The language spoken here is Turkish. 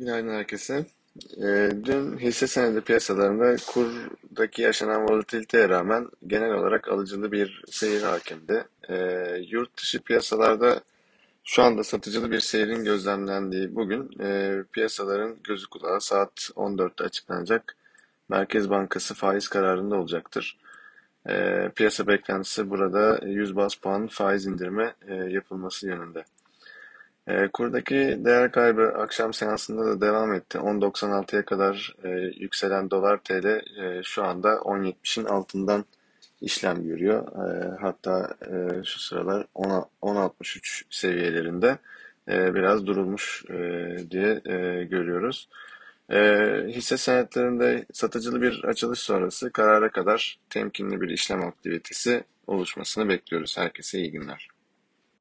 Günaydın herkese. Ee, dün hisse senedi piyasalarında kurdaki yaşanan volatiliteye rağmen genel olarak alıcılı bir seyir hakimdi. Ee, yurt dışı piyasalarda şu anda satıcılı bir seyrin gözlemlendiği bugün e, piyasaların gözü kulağı saat 14'te açıklanacak Merkez Bankası faiz kararında olacaktır. Ee, piyasa beklentisi burada 100 bas puan faiz indirme e, yapılması yönünde. E, kurdaki değer kaybı akşam seansında da devam etti. 10.96'ya kadar e, yükselen dolar TL e, şu anda 10.70'in altından işlem görüyor. E, hatta e, şu sıralar 10.63 seviyelerinde e, biraz durulmuş e, diye e, görüyoruz. E, hisse senetlerinde satıcılı bir açılış sonrası karara kadar temkinli bir işlem aktivitesi oluşmasını bekliyoruz. Herkese iyi günler.